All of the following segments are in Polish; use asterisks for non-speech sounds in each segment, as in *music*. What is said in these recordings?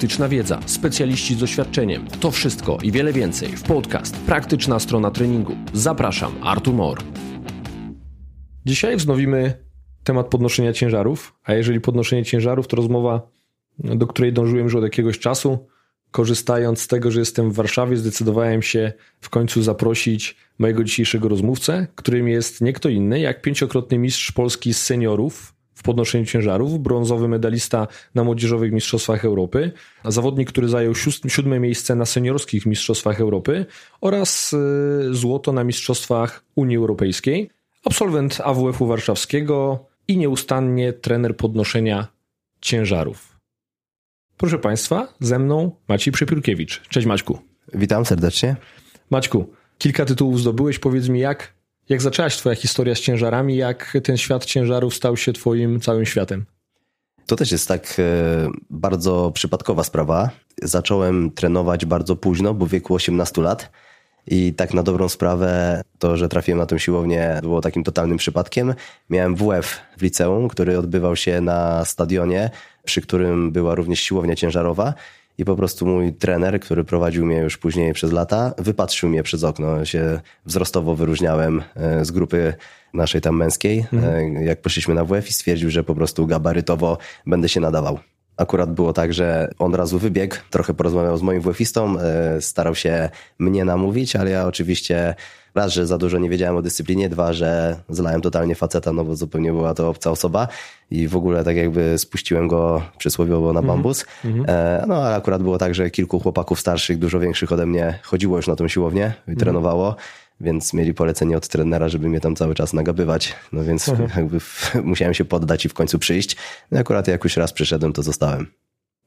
praktyczna wiedza, specjaliści z doświadczeniem. To wszystko i wiele więcej w podcast Praktyczna strona treningu. Zapraszam, Artur Mor. Dzisiaj wznowimy temat podnoszenia ciężarów, a jeżeli podnoszenie ciężarów, to rozmowa, do której dążyłem już od jakiegoś czasu. Korzystając z tego, że jestem w Warszawie, zdecydowałem się w końcu zaprosić mojego dzisiejszego rozmówcę, którym jest nie kto inny jak pięciokrotny mistrz Polski z seniorów w podnoszeniu ciężarów, brązowy medalista na młodzieżowych mistrzostwach Europy, zawodnik, który zajął siódme miejsce na seniorskich mistrzostwach Europy oraz y, złoto na mistrzostwach Unii Europejskiej, absolwent AWF-u warszawskiego i nieustannie trener podnoszenia ciężarów. Proszę Państwa, ze mną Maciej Przepiórkiewicz. Cześć Maćku. Witam serdecznie. Maćku, kilka tytułów zdobyłeś. Powiedz mi, jak jak zaczęłaś twoja historia z ciężarami? Jak ten świat ciężarów stał się twoim całym światem? To też jest tak e, bardzo przypadkowa sprawa. Zacząłem trenować bardzo późno, bo w wieku 18 lat. I tak na dobrą sprawę to, że trafiłem na tę siłownię było takim totalnym przypadkiem. Miałem WF w liceum, który odbywał się na stadionie, przy którym była również siłownia ciężarowa i po prostu mój trener, który prowadził mnie już później przez lata, wypatrzył mnie przez okno. Się wzrostowo wyróżniałem e, z grupy naszej tam męskiej. Mhm. E, jak poszliśmy na WF i stwierdził, że po prostu gabarytowo będę się nadawał. Akurat było tak, że on razu wybiegł, trochę porozmawiał z moim WF-istą, e, starał się mnie namówić, ale ja oczywiście raz, że za dużo nie wiedziałem o dyscyplinie, dwa, że zlałem totalnie faceta, no bo zupełnie była to obca osoba i w ogóle tak jakby spuściłem go przysłowiowo na mhm. bambus. Mm -hmm. No ale akurat było tak, że kilku chłopaków starszych, dużo większych ode mnie chodziło już na tą siłownię i mm -hmm. trenowało więc mieli polecenie od trenera, żeby mnie tam cały czas nagabywać. No więc mhm. *laughs* jakby musiałem się poddać i w końcu przyjść. No akurat jak już raz przyszedłem, to zostałem.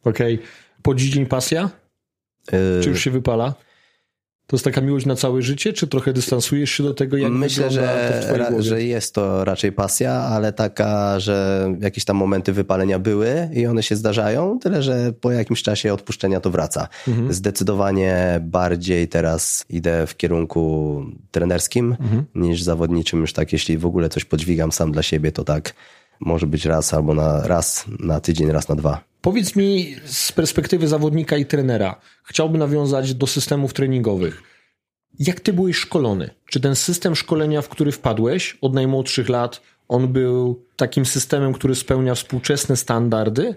Okej. Okay. Po dziś pasja? Yy... Czy już się wypala? To jest taka miłość na całe życie, czy trochę dystansujesz się do tego, jak Myślę, że, że jest to raczej pasja, ale taka, że jakieś tam momenty wypalenia były i one się zdarzają, tyle że po jakimś czasie odpuszczenia to wraca. Mhm. Zdecydowanie bardziej teraz idę w kierunku trenerskim mhm. niż zawodniczym. Już tak, jeśli w ogóle coś podźwigam sam dla siebie, to tak może być raz albo na raz na tydzień, raz na dwa. Powiedz mi z perspektywy zawodnika i trenera, chciałbym nawiązać do systemów treningowych. Jak ty byłeś szkolony? Czy ten system szkolenia, w który wpadłeś od najmłodszych lat, on był takim systemem, który spełnia współczesne standardy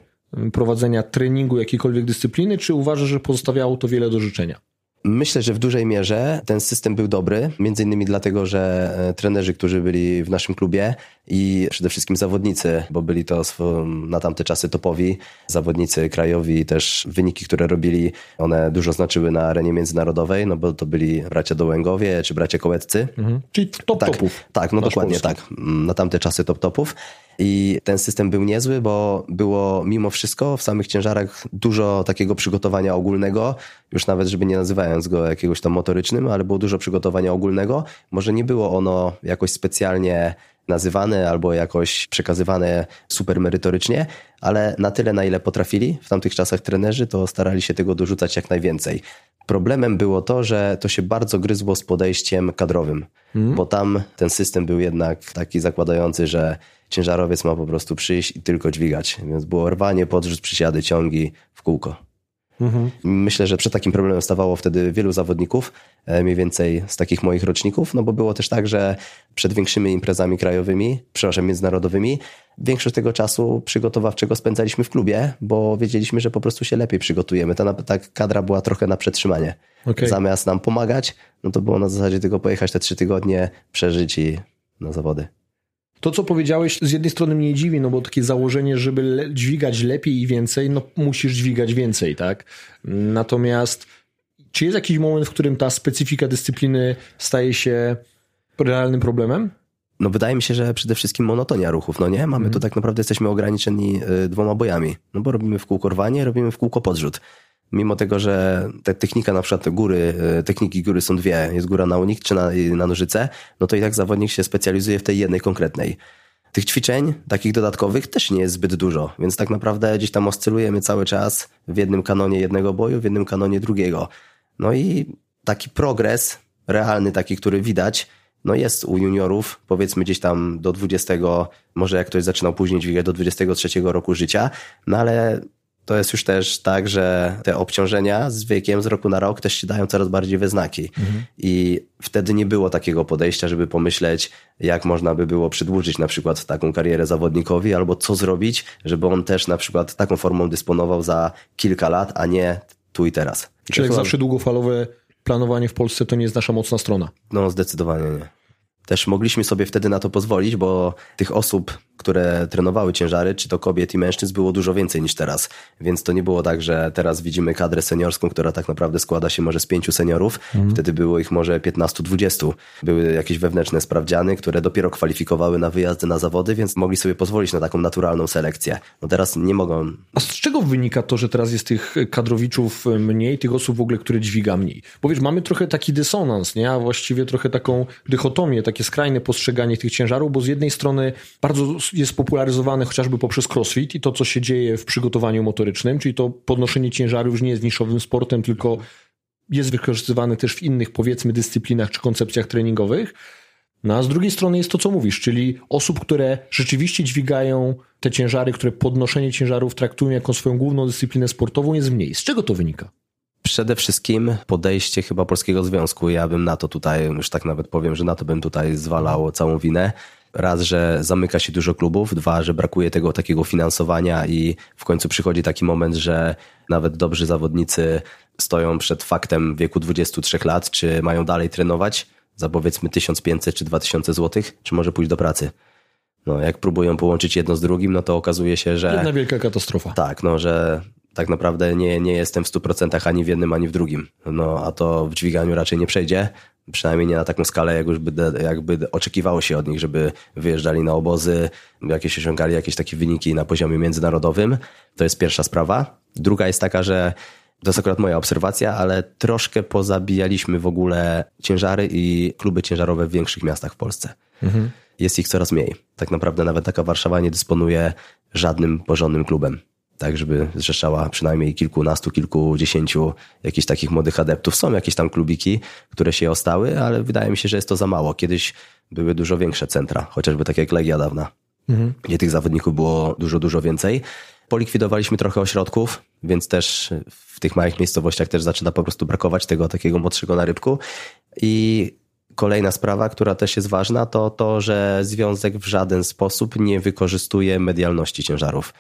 prowadzenia treningu jakiejkolwiek dyscypliny, czy uważasz, że pozostawiało to wiele do życzenia? Myślę, że w dużej mierze ten system był dobry, między innymi dlatego, że e, trenerzy, którzy byli w naszym klubie i przede wszystkim zawodnicy, bo byli to na tamte czasy topowi, zawodnicy krajowi też wyniki, które robili, one dużo znaczyły na arenie międzynarodowej, no bo to byli bracia Dołęgowie czy bracia Kołeccy. Mhm. Czyli top tak, topów. Tak, no dokładnie Polski. tak. Na tamte czasy top topów. I ten system był niezły, bo było mimo wszystko w samych ciężarach dużo takiego przygotowania ogólnego, już nawet, żeby nie nazywając go jakiegoś tam motorycznym, ale było dużo przygotowania ogólnego. Może nie było ono jakoś specjalnie nazywane albo jakoś przekazywane super merytorycznie, ale na tyle, na ile potrafili w tamtych czasach trenerzy, to starali się tego dorzucać jak najwięcej. Problemem było to, że to się bardzo gryzło z podejściem kadrowym, mm. bo tam ten system był jednak taki zakładający, że ciężarowiec ma po prostu przyjść i tylko dźwigać. Więc było rwanie, podrzut, przysiady, ciągi w kółko. Mhm. Myślę, że przed takim problemem stawało wtedy wielu zawodników, e, mniej więcej z takich moich roczników, no bo było też tak, że przed większymi imprezami krajowymi, przepraszam, międzynarodowymi, większość tego czasu przygotowawczego spędzaliśmy w klubie, bo wiedzieliśmy, że po prostu się lepiej przygotujemy. Ta, ta kadra była trochę na przetrzymanie. Okay. Zamiast nam pomagać, no to było na zasadzie tylko pojechać te trzy tygodnie, przeżyć i na zawody. To, co powiedziałeś, z jednej strony mnie dziwi, no bo takie założenie, żeby le dźwigać lepiej i więcej, no musisz dźwigać więcej, tak? Natomiast czy jest jakiś moment, w którym ta specyfika dyscypliny staje się realnym problemem? No wydaje mi się, że przede wszystkim monotonia ruchów, no nie? Mamy mm. tu tak naprawdę jesteśmy ograniczeni y, dwoma bojami, no bo robimy w kółko rwanie, robimy w kółko podrzut. Mimo tego, że ta technika na przykład góry, y, techniki góry są dwie, jest góra na unik czy na, na nożyce, no to i tak zawodnik się specjalizuje w tej jednej konkretnej. Tych ćwiczeń, takich dodatkowych, też nie jest zbyt dużo, więc tak naprawdę gdzieś tam oscylujemy cały czas w jednym kanonie jednego boju, w jednym kanonie drugiego. No i taki progres, realny taki, który widać, no jest u juniorów, powiedzmy gdzieś tam do 20, może jak ktoś zaczynał później dźwigać do 23 roku życia, no ale to jest już też tak, że te obciążenia z wiekiem, z roku na rok też się dają coraz bardziej we znaki. Mhm. I wtedy nie było takiego podejścia, żeby pomyśleć, jak można by było przedłużyć na przykład taką karierę zawodnikowi, albo co zrobić, żeby on też na przykład taką formą dysponował za kilka lat, a nie tu i teraz. Czyli jak zawsze długofalowe planowanie w Polsce to nie jest nasza mocna strona. No, zdecydowanie nie. Też mogliśmy sobie wtedy na to pozwolić, bo tych osób, które trenowały ciężary, czy to kobiet i mężczyzn, było dużo więcej niż teraz. Więc to nie było tak, że teraz widzimy kadrę seniorską, która tak naprawdę składa się może z pięciu seniorów. Mhm. Wtedy było ich może 15-20. Były jakieś wewnętrzne sprawdziany, które dopiero kwalifikowały na wyjazdy na zawody, więc mogli sobie pozwolić na taką naturalną selekcję. No teraz nie mogą. A z czego wynika to, że teraz jest tych kadrowiczów mniej, tych osób w ogóle, które dźwiga mniej? Bo wiesz, mamy trochę taki dysonans, nie? A właściwie trochę taką dychotomię, takie skrajne postrzeganie tych ciężarów, bo z jednej strony bardzo jest popularyzowane chociażby poprzez crossfit i to, co się dzieje w przygotowaniu motorycznym, czyli to podnoszenie ciężarów już nie jest niszowym sportem, tylko jest wykorzystywane też w innych, powiedzmy, dyscyplinach czy koncepcjach treningowych. No a z drugiej strony jest to, co mówisz, czyli osób, które rzeczywiście dźwigają te ciężary, które podnoszenie ciężarów traktują jako swoją główną dyscyplinę sportową, jest mniej. Z czego to wynika? Przede wszystkim podejście chyba Polskiego Związku. Ja bym na to tutaj, już tak nawet powiem, że na to bym tutaj zwalał całą winę. Raz, że zamyka się dużo klubów, dwa, że brakuje tego takiego finansowania i w końcu przychodzi taki moment, że nawet dobrzy zawodnicy stoją przed faktem wieku 23 lat, czy mają dalej trenować za powiedzmy 1500 czy 2000 złotych, czy może pójść do pracy. No, jak próbują połączyć jedno z drugim, no to okazuje się, że. Jedna wielka katastrofa. Tak, no, że tak naprawdę nie, nie jestem w 100% ani w jednym, ani w drugim. No, a to w dźwiganiu raczej nie przejdzie. Przynajmniej nie na taką skalę, jak już by, jakby oczekiwało się od nich, żeby wyjeżdżali na obozy, jakieś osiągali jakieś takie wyniki na poziomie międzynarodowym. To jest pierwsza sprawa. Druga jest taka, że to jest akurat moja obserwacja, ale troszkę pozabijaliśmy w ogóle ciężary i kluby ciężarowe w większych miastach w Polsce. Mhm. Jest ich coraz mniej. Tak naprawdę nawet taka Warszawa nie dysponuje żadnym porządnym klubem tak żeby zrzeszała przynajmniej kilkunastu, kilkudziesięciu jakichś takich młodych adeptów. Są jakieś tam klubiki, które się ostały, ale wydaje mi się, że jest to za mało. Kiedyś były dużo większe centra, chociażby tak jak Legia dawna, mhm. gdzie tych zawodników było dużo, dużo więcej. Polikwidowaliśmy trochę ośrodków, więc też w tych małych miejscowościach też zaczyna po prostu brakować tego takiego młodszego narybku. I kolejna sprawa, która też jest ważna, to to, że związek w żaden sposób nie wykorzystuje medialności ciężarów.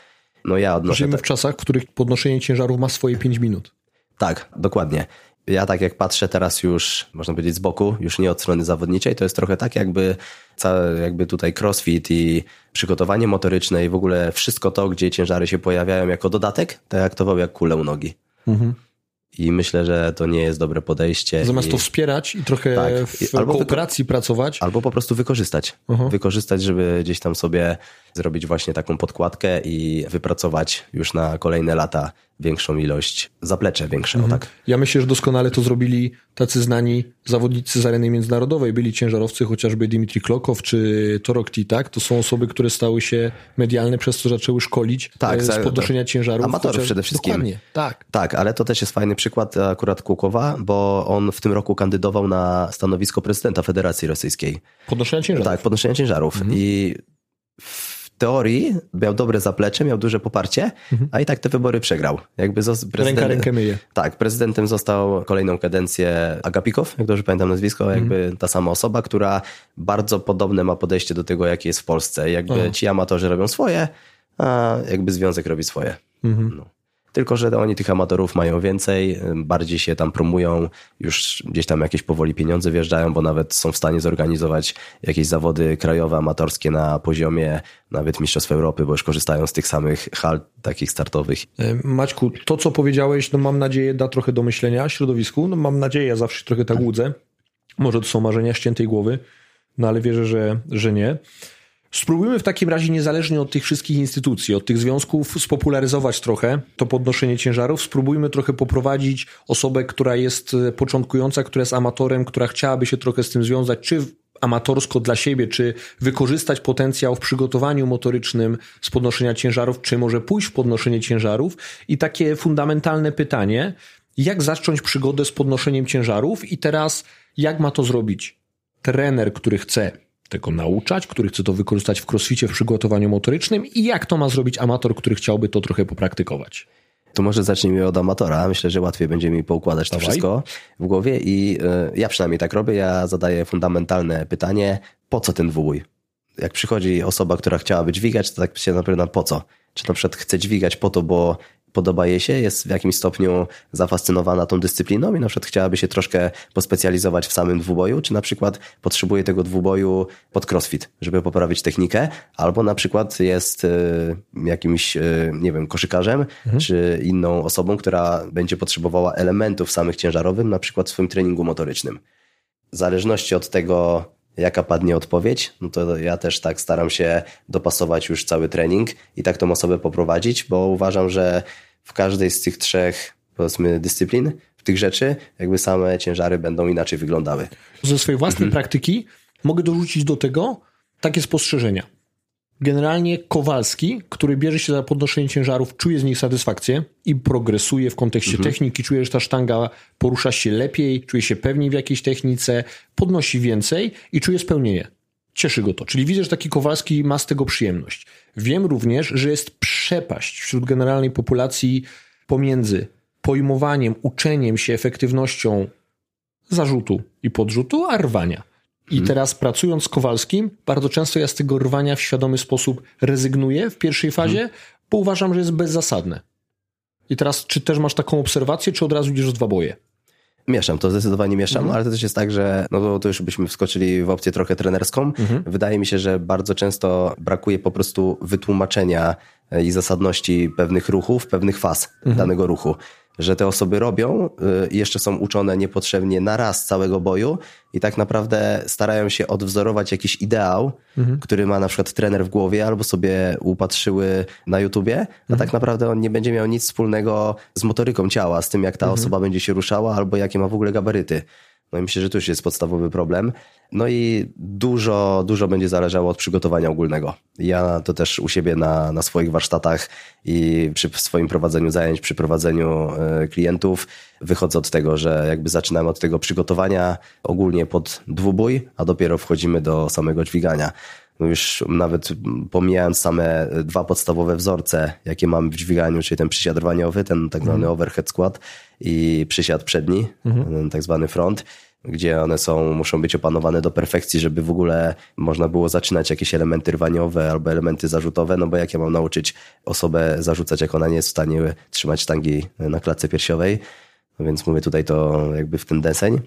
No ja odnoszę... Żyjemy w czasach, w których podnoszenie ciężarów ma swoje 5 minut. Tak, dokładnie. Ja tak jak patrzę teraz już, można powiedzieć z boku, już nie od strony zawodniczej, to jest trochę tak jakby, jakby tutaj crossfit i przygotowanie motoryczne i w ogóle wszystko to, gdzie ciężary się pojawiają jako dodatek, traktował jak kulę u nogi. Mhm. I myślę, że to nie jest dobre podejście. Zamiast i... to wspierać i trochę tak. w albo kooperacji wyko... pracować. Albo po prostu wykorzystać. Uh-huh. Wykorzystać, żeby gdzieś tam sobie zrobić właśnie taką podkładkę i wypracować już na kolejne lata większą ilość, zaplecze większe, mhm. tak. Ja myślę, że doskonale to zrobili tacy znani zawodnicy z areny międzynarodowej. Byli ciężarowcy, chociażby Dimitri Klokow czy Torokti, tak? To są osoby, które stały się medialne, przez co zaczęły szkolić tak, e, z podnoszenia tak. ciężarów. Amatorów chociaż... przede wszystkim. Dokładnie, tak. Tak, ale to też jest fajny przykład akurat Kukowa, bo on w tym roku kandydował na stanowisko prezydenta Federacji Rosyjskiej. Podnoszenia ciężarów. Tak, podnoszenia ciężarów. Mhm. I teorii miał dobre zaplecze, miał duże poparcie, mhm. a i tak te wybory przegrał. Jakby Ręka rękę myje. Tak, prezydentem został kolejną kadencję Agapikow, jak dobrze pamiętam nazwisko, mhm. jakby ta sama osoba, która bardzo podobne ma podejście do tego, jakie jest w Polsce. Jakby Aha. ci amatorzy robią swoje, a jakby związek robi swoje. Mhm. No. Tylko, że oni tych amatorów mają więcej, bardziej się tam promują, już gdzieś tam jakieś powoli pieniądze wjeżdżają, bo nawet są w stanie zorganizować jakieś zawody krajowe, amatorskie na poziomie nawet Mistrzostw Europy, bo już korzystają z tych samych hal takich startowych. E, Maćku, to co powiedziałeś, no mam nadzieję da trochę do myślenia środowisku, no mam nadzieję, ja zawsze trochę tak łudzę. Może to są marzenia ściętej głowy, no ale wierzę, że, że nie. Spróbujmy w takim razie, niezależnie od tych wszystkich instytucji, od tych związków, spopularyzować trochę to podnoszenie ciężarów. Spróbujmy trochę poprowadzić osobę, która jest e, początkująca, która jest amatorem, która chciałaby się trochę z tym związać, czy amatorsko dla siebie, czy wykorzystać potencjał w przygotowaniu motorycznym z podnoszenia ciężarów, czy może pójść w podnoszenie ciężarów. I takie fundamentalne pytanie, jak zacząć przygodę z podnoszeniem ciężarów i teraz jak ma to zrobić trener, który chce tego nauczać, który chce to wykorzystać w crossficie, w przygotowaniu motorycznym i jak to ma zrobić amator, który chciałby to trochę popraktykować? To może zacznijmy od amatora. Myślę, że łatwiej będzie mi poukładać to Dawaj. wszystko w głowie i y, ja przynajmniej tak robię. Ja zadaję fundamentalne pytanie, po co ten dwubój? Jak przychodzi osoba, która chciałaby dźwigać, to tak się naprawdę po co? Czy na przykład chce dźwigać po to, bo podoba jej się, jest w jakimś stopniu zafascynowana tą dyscypliną i na przykład chciałaby się troszkę pospecjalizować w samym dwuboju, czy na przykład potrzebuje tego dwuboju pod crossfit, żeby poprawić technikę, albo na przykład jest y, jakimś, y, nie wiem, koszykarzem, czy inną osobą, która będzie potrzebowała elementów samych ciężarowych, na przykład w swoim treningu motorycznym. W zależności od tego, jaka padnie odpowiedź, no to ja też tak staram się dopasować już cały trening i tak tą osobę poprowadzić, bo uważam, że w każdej z tych trzech, powiedzmy, dyscyplin, w tych rzeczy, jakby same ciężary będą inaczej wyglądały. Ze swojej własnej Mhm. praktyki mogę dorzucić do tego takie spostrzeżenia. Generalnie Kowalski, który bierze się za podnoszenie ciężarów, czuje z nich satysfakcję i progresuje w kontekście Mhm. techniki, czuje, że ta sztanga porusza się lepiej, czuje się pewniej w jakiejś technice, podnosi więcej i czuje spełnienie. Cieszy go to. Czyli widzę, że taki Kowalski ma z tego przyjemność. Wiem również, że jest przepaść wśród generalnej populacji pomiędzy pojmowaniem, uczeniem się efektywnością zarzutu i podrzutu, a rwania. I teraz pracując z Kowalskim, bardzo często ja z tego rwania w świadomy sposób rezygnuję w pierwszej fazie, bo uważam, że jest bezzasadne. I teraz, czy też masz taką obserwację, czy od razu idziesz w dwa boje? Mieszam, to zdecydowanie mieszam, Mhm. ale to też jest tak, że no to, to już byśmy wskoczyli w opcję trochę trenerską. Mhm. Wydaje mi się, że bardzo często brakuje po prostu wytłumaczenia e, i zasadności pewnych ruchów, pewnych faz Mhm. danego ruchu. Że te osoby robią y, jeszcze są uczone niepotrzebnie na raz całego boju i tak naprawdę starają się odwzorować jakiś ideał, Mhm. który ma na przykład trener w głowie albo sobie upatrzyły na YouTubie, a Mhm. tak naprawdę on nie będzie miał nic wspólnego z motoryką ciała, z tym jak ta osoba będzie się ruszała albo jakie ma w ogóle gabaryty. No i myślę, że to już jest podstawowy problem. No i dużo, dużo będzie zależało od przygotowania ogólnego. Ja to też u siebie na, na swoich warsztatach i przy swoim prowadzeniu zajęć, przy prowadzeniu e, klientów wychodzę od tego, że jakby zaczynamy od tego przygotowania ogólnie pod dwubój, a dopiero wchodzimy do samego dźwigania. No już nawet pomijając same dwa podstawowe wzorce, jakie mamy w dźwiganiu, czyli ten przysiad rwaniowy, ten tak zwany overhead squat i przysiad przedni, ten tak zwany front, gdzie one są, muszą być opanowane do perfekcji, żeby w ogóle można było zaczynać jakieś elementy rwaniowe albo elementy zarzutowe, no bo jak ja mam nauczyć osobę zarzucać, jak ona nie jest w stanie trzymać sztangi na klatce piersiowej, no więc mówię tutaj to jakby w ten deseń.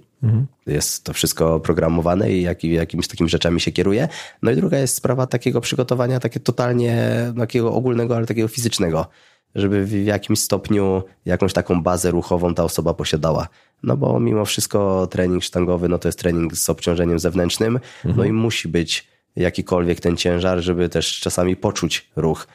Jest to wszystko programowane i jak, jakimiś takimi rzeczami się kieruje. No i druga jest sprawa takiego przygotowania, takie totalnie takiego ogólnego, ale takiego fizycznego, żeby w jakimś stopniu jakąś taką bazę ruchową ta osoba posiadała. No bo mimo wszystko trening sztangowy, no to jest trening z obciążeniem zewnętrznym, no i musi być jakikolwiek ten ciężar, żeby też czasami poczuć ruch.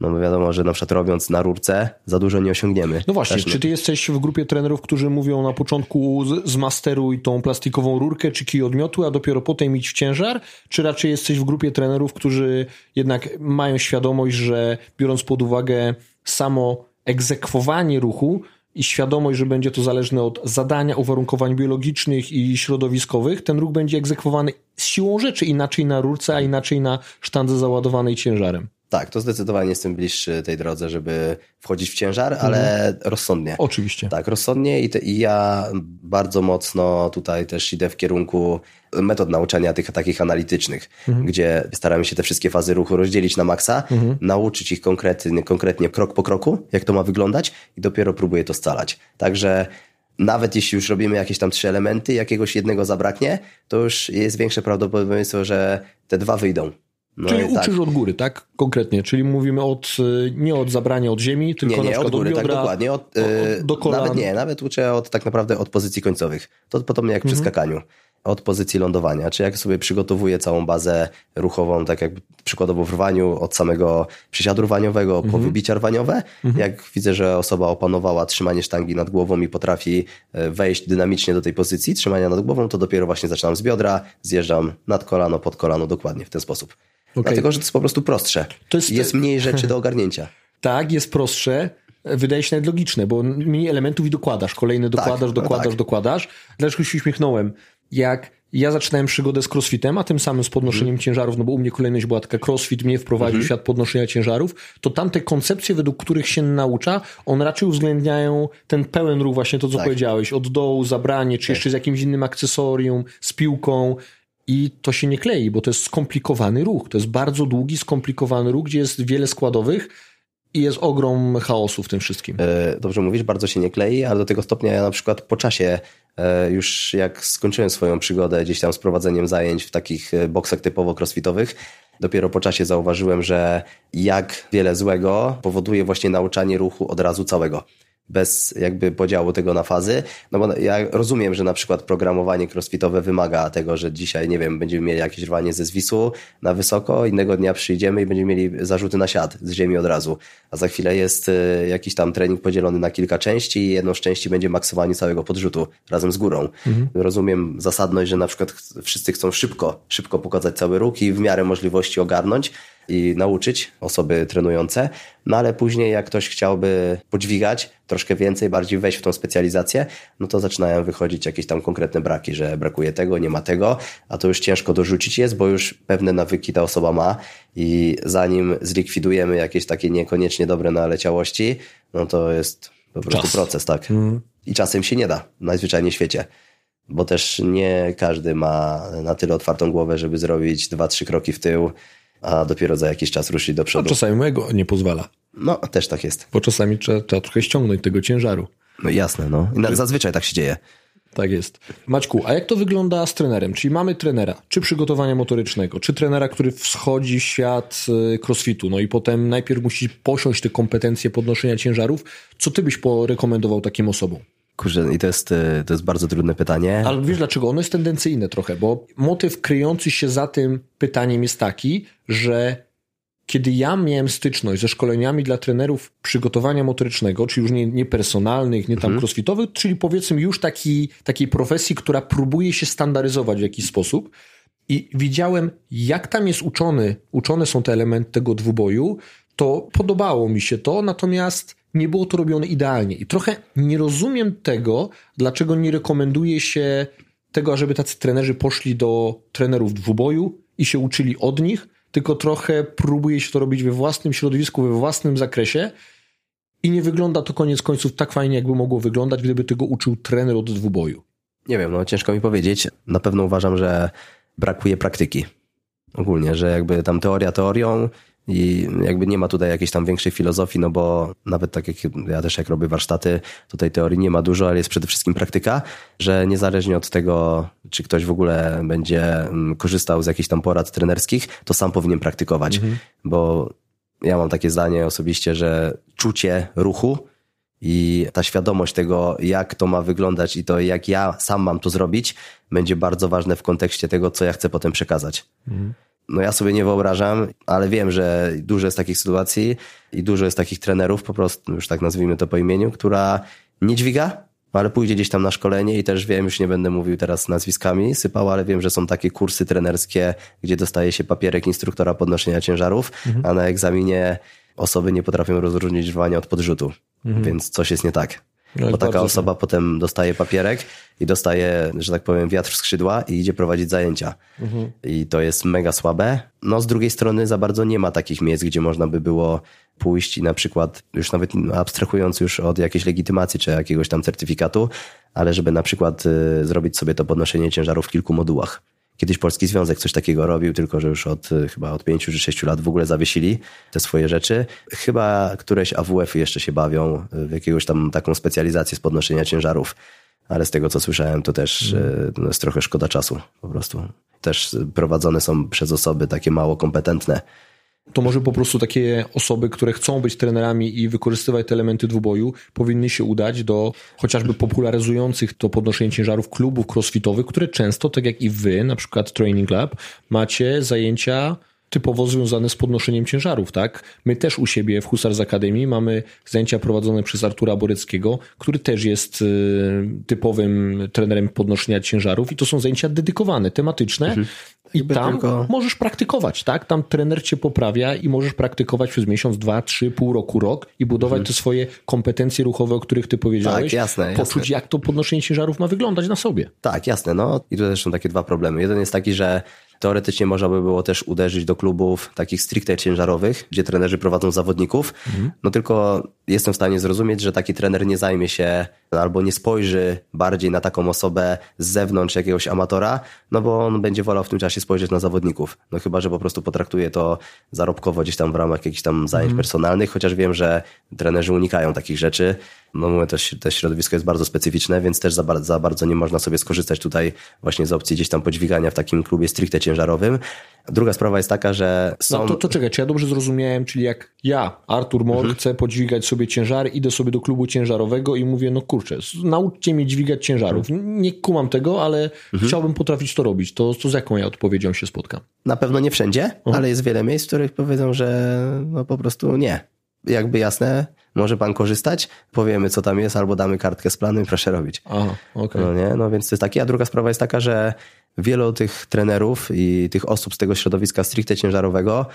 No bo wiadomo, że na przykład robiąc na rurce za dużo nie osiągniemy. No właśnie, czy ty jesteś w grupie trenerów, którzy mówią na początku zmasteruj tą plastikową rurkę czy kij odmiotu, a dopiero potem idź w ciężar? Czy raczej jesteś w grupie trenerów, którzy jednak mają świadomość, że biorąc pod uwagę samo egzekwowanie ruchu i świadomość, że będzie to zależne od zadania, uwarunkowań biologicznych i środowiskowych, ten ruch będzie egzekwowany z siłą rzeczy inaczej na rurce, a inaczej na sztandze załadowanej ciężarem? Tak, to zdecydowanie jestem bliższy tej drodze, żeby wchodzić w ciężar, ale rozsądnie. Oczywiście. Tak, rozsądnie i, te, i ja bardzo mocno tutaj też idę w kierunku metod nauczania tych takich analitycznych, gdzie staramy się te wszystkie fazy ruchu rozdzielić na maksa, nauczyć ich konkretnie, konkretnie krok po kroku, jak to ma wyglądać i dopiero próbuję to scalać. Także nawet jeśli już robimy jakieś tam trzy elementy, jakiegoś jednego zabraknie, to już jest większe prawdopodobieństwo, że te dwa wyjdą. No Czyli i tak. uczysz od góry, tak? Konkretnie. Czyli mówimy od, y, nie od zabrania od ziemi, tylko Nie, na nie, przykład od góry, od tak biodra, dokładnie. Od, od- do kolan. Nawet nie, nawet uczę od, tak naprawdę od pozycji końcowych. To podobnie jak przy Mhm. skakaniu. Od pozycji lądowania. Czy jak sobie przygotowuję całą bazę ruchową, tak jak przykładowo w rwaniu, od samego przysiadu rwaniowego Mhm. po wybicia rwaniowe. Jak widzę, że osoba opanowała trzymanie sztangi nad głową i potrafi e, wejść dynamicznie do tej pozycji trzymania nad głową, to dopiero właśnie zaczynam z biodra, zjeżdżam nad kolano, pod kolano, dokładnie w ten sposób. Dlatego, że to jest po prostu prostsze. To jest- jest mniej rzeczy do ogarnięcia. *laughs* Tak, jest prostsze, wydaje się nawet logiczne, bo mniej elementów i dokładasz. Kolejny dokładasz, no dokładasz, tak. dokładasz. Dlaczego się uśmiechnąłem? Jak ja zaczynałem przygodę z crossfitem, a tym samym z podnoszeniem mm. ciężarów, no bo u mnie kolejność była taka crossfit mnie wprowadził mm -hmm. świat podnoszenia ciężarów, to tamte koncepcje, według których się naucza, on raczej uwzględniają ten pełen ruch, właśnie to, co tak. powiedziałeś, od dołu, zabranie, czy tak. jeszcze z jakimś innym akcesorium, z piłką, i to się nie klei, bo to jest skomplikowany ruch. To jest bardzo długi, skomplikowany ruch, gdzie jest wiele składowych i jest ogrom chaosu w tym wszystkim. E, dobrze mówisz, bardzo się nie klei, ale do tego stopnia ja na przykład po czasie, już jak skończyłem swoją przygodę gdzieś tam z prowadzeniem zajęć w takich e, boksach typowo crossfitowych, dopiero po czasie zauważyłem, że jak wiele złego powoduje właśnie nauczanie ruchu od razu całego bez jakby podziału tego na fazy. No bo ja rozumiem, że na przykład programowanie crossfitowe wymaga tego, że dzisiaj, nie wiem, będziemy mieli jakieś rwanie ze zwisu na wysoko, innego dnia przyjdziemy i będziemy mieli zarzuty na siat z ziemi od razu. A za chwilę jest y, jakiś tam trening podzielony na kilka części i jedną z części będzie maksowanie całego podrzutu razem z górą. Mhm. Rozumiem zasadność, że na przykład wszyscy chcą szybko, szybko pokazać cały ruch i w miarę możliwości ogarnąć, i nauczyć osoby trenujące, no ale później jak ktoś chciałby podźwigać troszkę więcej, bardziej wejść w tą specjalizację, no to zaczynają wychodzić jakieś tam konkretne braki, że brakuje tego, nie ma tego, a to już ciężko dorzucić jest, bo już pewne nawyki ta osoba ma i zanim zlikwidujemy jakieś takie niekoniecznie dobre naleciałości, no to jest po prostu Czas. proces, tak. Mhm. I czasem się nie da, najzwyczajniej w świecie bo też nie każdy ma na tyle otwartą głowę, żeby zrobić dwa, trzy kroki w tył, a dopiero za jakiś czas ruszyć do przodu. A czasami mojego nie pozwala. No, też tak jest. Bo czasami trzeba, trzeba trochę ściągnąć tego ciężaru. No jasne, no. I zazwyczaj tak się dzieje. Tak jest. Maćku, a jak to wygląda z trenerem? Czyli mamy trenera, czy przygotowania motorycznego, czy trenera, który wschodzi w świat y, crossfitu, no i potem najpierw musi posiąść te kompetencje podnoszenia ciężarów. Co ty byś porekomendował takim osobom? Kurczę, i to jest, y, to jest bardzo trudne pytanie. Ale wiesz dlaczego? Ono jest tendencyjne trochę, bo motyw kryjący się za tym pytaniem jest taki, że kiedy ja miałem styczność ze szkoleniami dla trenerów przygotowania motorycznego, czyli już nie, nie personalnych, nie tam mhm. crossfitowych, czyli powiedzmy już taki, takiej profesji, która próbuje się standaryzować w jakiś sposób, i widziałem, jak tam jest uczony, uczone są te elementy tego dwuboju, to podobało mi się to, natomiast nie było to robione idealnie. I trochę nie rozumiem tego, dlaczego nie rekomenduje się tego, ażeby tacy trenerzy poszli do trenerów dwuboju i się uczyli od nich, tylko trochę próbuje się to robić we własnym środowisku, we własnym zakresie i nie wygląda to koniec końców tak fajnie, jakby mogło wyglądać, gdyby tego uczył trener od dwuboju. Nie wiem, no ciężko mi powiedzieć. Na pewno uważam, że brakuje praktyki. Ogólnie, że jakby tam teoria teorią, i jakby nie ma tutaj jakiejś tam większej filozofii, no bo nawet tak jak ja też jak robię warsztaty, tutaj teorii nie ma dużo, ale jest przede wszystkim praktyka, że niezależnie od tego, czy ktoś w ogóle będzie mm, korzystał z jakichś tam porad trenerskich, to sam powinien praktykować, mhm. bo ja mam takie zdanie osobiście, że czucie ruchu i ta świadomość tego, jak to ma wyglądać i to, jak ja sam mam to zrobić, będzie bardzo ważne w kontekście tego, co ja chcę potem przekazać. Mhm no ja sobie nie wyobrażam, ale wiem, że dużo jest takich sytuacji i dużo jest takich trenerów, po prostu już tak nazwijmy to po imieniu, która nie dźwiga, ale pójdzie gdzieś tam na szkolenie i też wiem, już nie będę mówił teraz nazwiskami, sypał, ale wiem, że są takie kursy trenerskie, gdzie dostaje się papierek instruktora podnoszenia ciężarów, mhm. a na egzaminie osoby nie potrafią rozróżnić rwania od podrzutu, mhm. więc coś jest nie tak. No bo taka osoba potem dostaje papierek i dostaje, że tak powiem, wiatr w skrzydła i idzie prowadzić zajęcia. Mhm. I to jest mega słabe. No z drugiej strony za bardzo nie ma takich miejsc, gdzie można by było pójść i na przykład, już nawet abstrahując już od jakiejś legitymacji czy jakiegoś tam certyfikatu, ale żeby na przykład y, zrobić sobie to podnoszenie ciężarów w kilku modułach. Kiedyś Polski Związek coś takiego robił, tylko że już od chyba od pięciu czy sześciu lat w ogóle zawiesili te swoje rzeczy. Chyba któreś AWF-y jeszcze się bawią w jakiegoś tam taką specjalizację z podnoszenia ciężarów. Ale z tego, co słyszałem, to też mm. no jest trochę szkoda czasu po prostu. Też prowadzone są przez osoby takie mało kompetentne, to może po prostu takie osoby, które chcą być trenerami i wykorzystywać te elementy dwuboju, powinny się udać do chociażby popularyzujących to podnoszenie ciężarów klubów crossfitowych, które często, tak jak i wy, na przykład Training Lab, macie zajęcia typowo związane z podnoszeniem ciężarów, tak? My też u siebie w Husarz Akademii mamy zajęcia prowadzone przez Artura Boreckiego, który też jest y, typowym trenerem podnoszenia ciężarów i to są zajęcia dedykowane, tematyczne, mhm. I tam tylko... możesz praktykować, tak? Tam trener cię poprawia i możesz praktykować przez miesiąc, dwa, trzy, pół roku, rok i budować mhm. te swoje kompetencje ruchowe, o których ty powiedziałeś. Tak, jasne. Poczuć, jasne. jak to podnoszenie ciężarów ma wyglądać na sobie. Tak, jasne. No i tu też są takie dwa problemy. Jeden jest taki, że Teoretycznie można by było też uderzyć do klubów takich stricte ciężarowych, gdzie trenerzy prowadzą zawodników. Mhm. No tylko jestem w stanie zrozumieć, że taki trener nie zajmie się albo nie spojrzy bardziej na taką osobę z zewnątrz jakiegoś amatora, no bo on będzie wolał w tym czasie spojrzeć na zawodników. No chyba, że po prostu potraktuje to zarobkowo gdzieś tam w ramach jakichś tam zajęć mhm. personalnych, chociaż wiem, że trenerzy unikają takich rzeczy. No mówię, to, to środowisko jest bardzo specyficzne, więc też za, bardzo, za bardzo nie można sobie skorzystać tutaj właśnie z opcji gdzieś tam podźwigania w takim klubie stricte ciężarowym. Druga sprawa jest taka, że są... No to, to czekaj, czy ja dobrze zrozumiałem, czyli jak ja, Artur Mor, mhm. chcę podźwigać sobie ciężary, idę sobie do klubu ciężarowego i mówię, no kurczę, nauczcie mnie dźwigać ciężarów. Mhm. Nie kumam tego, ale mhm. chciałbym potrafić to robić. To, to z jaką ja odpowiedzią się spotkam? Na pewno nie wszędzie, ale jest wiele miejsc, w których powiedzą, że no po prostu nie. Jakby jasne, może pan korzystać, powiemy co tam jest, albo damy kartkę z planu i proszę robić. Aha, okay. no, nie? no więc to jest takie. A druga sprawa jest taka, że wielu tych trenerów i tych osób z tego środowiska stricte ciężarowego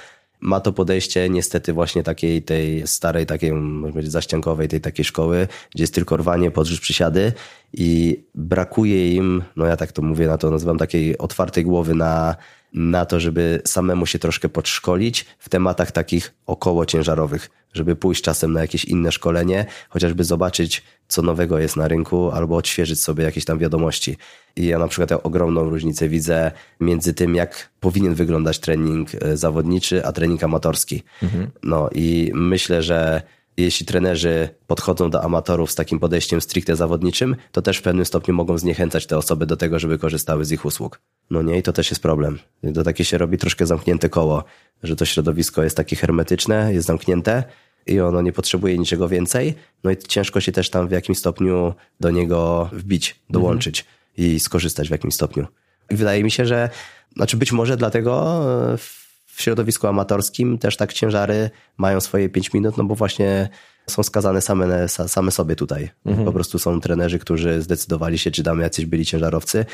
ma to podejście niestety właśnie takiej tej starej, takiej może powiedzieć zaściankowej, tej takiej szkoły, gdzie jest tylko rwanie, podrzuć przysiady i brakuje im, no ja tak to mówię, na to nazywam takiej otwartej głowy na na to, żeby samemu się troszkę podszkolić w tematach takich około ciężarowych, żeby pójść czasem na jakieś inne szkolenie, chociażby zobaczyć, co nowego jest na rynku, albo odświeżyć sobie jakieś tam wiadomości. I ja na przykład ogromną różnicę widzę między tym, jak powinien wyglądać trening e, zawodniczy, a trening amatorski. Mhm. No i myślę, że jeśli trenerzy podchodzą do amatorów z takim podejściem stricte zawodniczym, to też w pewnym stopniu mogą zniechęcać te osoby do tego, żeby korzystały z ich usług. No nie, i to też jest problem. To takie się robi troszkę zamknięte koło, że to środowisko jest takie hermetyczne, jest zamknięte i ono nie potrzebuje niczego więcej. No i ciężko się też tam w jakimś stopniu do niego wbić, dołączyć mhm. i skorzystać w jakimś stopniu. I wydaje mi się, że, znaczy być może dlatego e, w środowisku amatorskim też tak ciężary mają swoje 5 minut, no bo właśnie są skazane same, same sobie tutaj. Mhm. Po prostu są trenerzy, którzy zdecydowali się, czy damy jacyś byli ciężarowcy,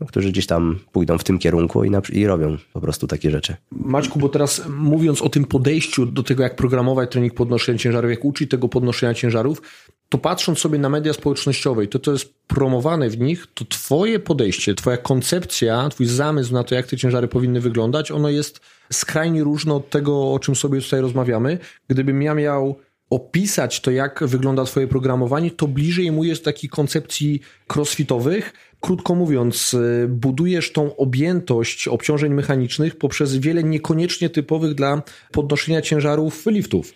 no, którzy gdzieś tam pójdą w tym kierunku i, i robią po prostu takie rzeczy. Maćku, bo teraz mówiąc o tym podejściu do tego, jak programować trening podnoszenia ciężarów, jak uczyć tego podnoszenia ciężarów, to patrząc sobie na media społecznościowe i to, co jest promowane w nich, to twoje podejście, twoja koncepcja, twój zamysł na to, jak te ciężary powinny wyglądać, ono jest skrajnie różne od tego, o czym sobie tutaj rozmawiamy. Gdybym ja miał opisać to, jak wygląda twoje programowanie, to bliżej mu jest takiej koncepcji crossfitowych. Krótko mówiąc, y, budujesz tą objętość obciążeń mechanicznych poprzez wiele niekoniecznie typowych dla podnoszenia ciężarów liftów.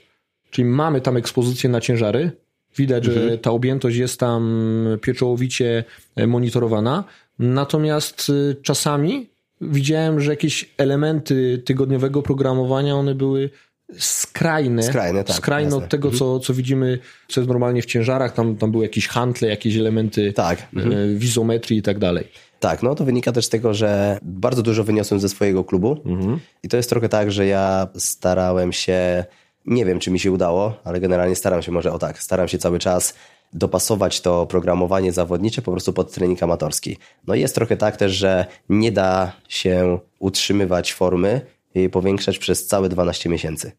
Czyli mamy tam ekspozycję na ciężary, Widać, mhm. że ta objętość jest tam pieczołowicie e, monitorowana. Natomiast y, czasami widziałem, że jakieś elementy tygodniowego programowania, one były skrajne, skrajne, tak, skrajne od tego, mhm. co, co widzimy, co jest normalnie w ciężarach. Tam, tam były jakieś handle, jakieś elementy tak. E, mhm. wizometrii i tak dalej. Tak, no to wynika też z tego, że bardzo dużo wyniosłem ze swojego klubu mhm. i to jest trochę tak, że ja starałem się nie wiem, czy mi się udało, ale generalnie staram się może o tak, staram się cały czas dopasować to programowanie zawodnicze po prostu pod trening amatorski. No i jest trochę tak też, że nie da się utrzymywać formy i powiększać przez całe 12 miesięcy.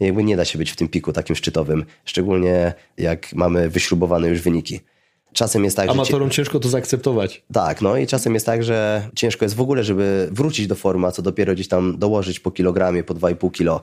Jakby nie da się być w tym piku takim szczytowym, szczególnie jak mamy wyśrubowane już wyniki. Czasem jest tak, Amatorom że... ciężko to zaakceptować. Tak, no i czasem jest tak, że ciężko jest w ogóle, żeby wrócić do formy, a co dopiero gdzieś tam dołożyć po kilogramie, po 2,5 kilo.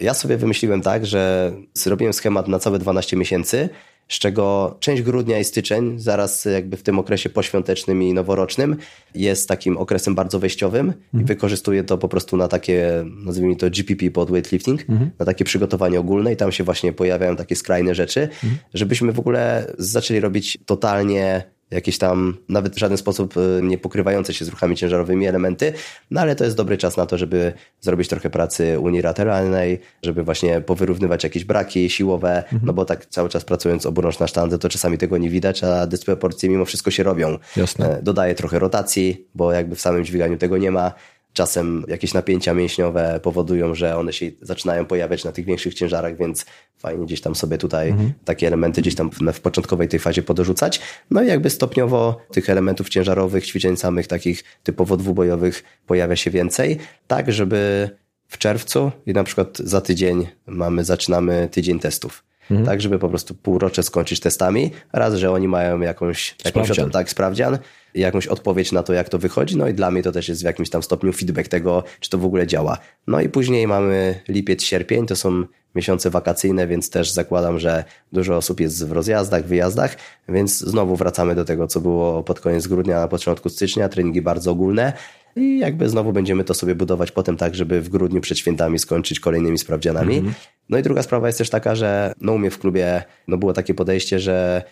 Ja sobie wymyśliłem tak, że zrobiłem schemat na całe 12 miesięcy, z czego część grudnia i styczeń, zaraz jakby w tym okresie poświątecznym i noworocznym, jest takim okresem bardzo wejściowym mhm. i wykorzystuję to po prostu na takie, nazwijmy to GPP pod weightlifting, mhm. na takie przygotowanie ogólne i tam się właśnie pojawiają takie skrajne rzeczy, mhm. żebyśmy w ogóle zaczęli robić totalnie jakieś tam nawet w żaden sposób e, nie pokrywające się z ruchami ciężarowymi elementy, no ale to jest dobry czas na to, żeby zrobić trochę pracy unilateralnej, żeby właśnie powyrównywać jakieś braki siłowe, mhm. no bo tak cały czas pracując oburącz na sztandze, to czasami tego nie widać, a dysproporcje mimo wszystko się robią. Jasne. E, dodaję trochę rotacji, bo jakby w samym dźwiganiu tego nie ma, Czasem jakieś napięcia mięśniowe powodują, że one się zaczynają pojawiać na tych większych ciężarach, więc fajnie gdzieś tam sobie tutaj mhm. takie elementy gdzieś tam w, w początkowej tej fazie podorzucać. No i jakby stopniowo tych elementów ciężarowych, ćwiczeń samych takich typowo dwubojowych pojawia się więcej, tak żeby w czerwcu i na przykład za tydzień mamy, zaczynamy tydzień testów. Mhm. Tak, żeby po prostu półrocze skończyć testami. Raz, że oni mają jakąś, jakąś tak, sprawdzian, jakąś odpowiedź na to, jak to wychodzi. No i dla mnie to też jest w jakimś tam stopniu feedback tego, czy to w ogóle działa. No i później mamy lipiec, sierpień, to są miesiące wakacyjne, więc też zakładam, że dużo osób jest w rozjazdach, wyjazdach, więc znowu wracamy do tego, co było pod koniec grudnia, na początku stycznia, treningi bardzo ogólne. I jakby znowu będziemy to sobie budować potem tak, żeby w grudniu przed świętami skończyć kolejnymi sprawdzianami. -hmm. No i druga sprawa jest też taka, że no u mnie w klubie no było takie podejście, że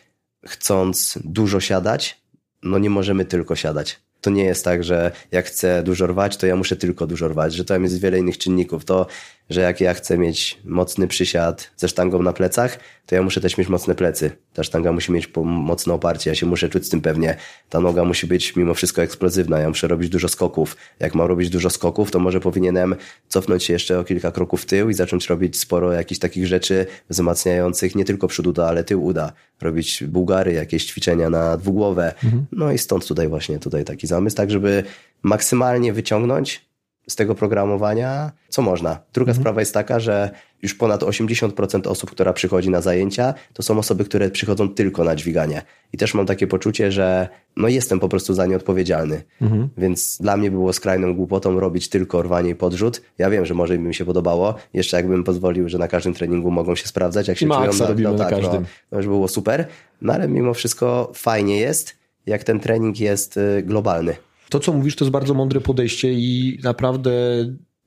chcąc dużo siadać, no nie możemy tylko siadać. To nie jest tak, że jak chcę dużo rwać, to ja muszę tylko dużo rwać, że tam jest wiele innych czynników. To, że jak ja chcę mieć mocny przysiad ze sztangą na plecach, to ja muszę też mieć mocne plecy. Ta sztanga musi mieć mocne oparcie, ja się muszę czuć z tym pewnie. Ta noga musi być mimo wszystko eksplozywna, ja muszę robić dużo skoków. Jak mam robić dużo skoków, to może powinienem cofnąć się jeszcze o kilka kroków w tył i zacząć robić sporo jakichś takich rzeczy wzmacniających nie tylko przód uda, ale tył uda. Robić bułgary, jakieś ćwiczenia na dwugłowę. Mhm. No i stąd tutaj właśnie tutaj taki zamysł, tak żeby maksymalnie wyciągnąć z tego programowania, co można. Druga mhm. sprawa jest taka, że już ponad 80% osób, która przychodzi na zajęcia, to są osoby, które przychodzą tylko na dźwiganie. I też mam takie poczucie, że no jestem po prostu za nie odpowiedzialny. Mhm. Więc dla mnie było skrajną głupotą robić tylko rwanie i podrzut. Ja wiem, że może by mi się podobało. Jeszcze jakbym pozwolił, że na każdym treningu mogą się sprawdzać, jak się Maxa czują. No, no, tak, no, no już było super. No ale mimo wszystko fajnie jest, jak ten trening jest y, globalny. To, co mówisz, to jest bardzo mądre podejście i naprawdę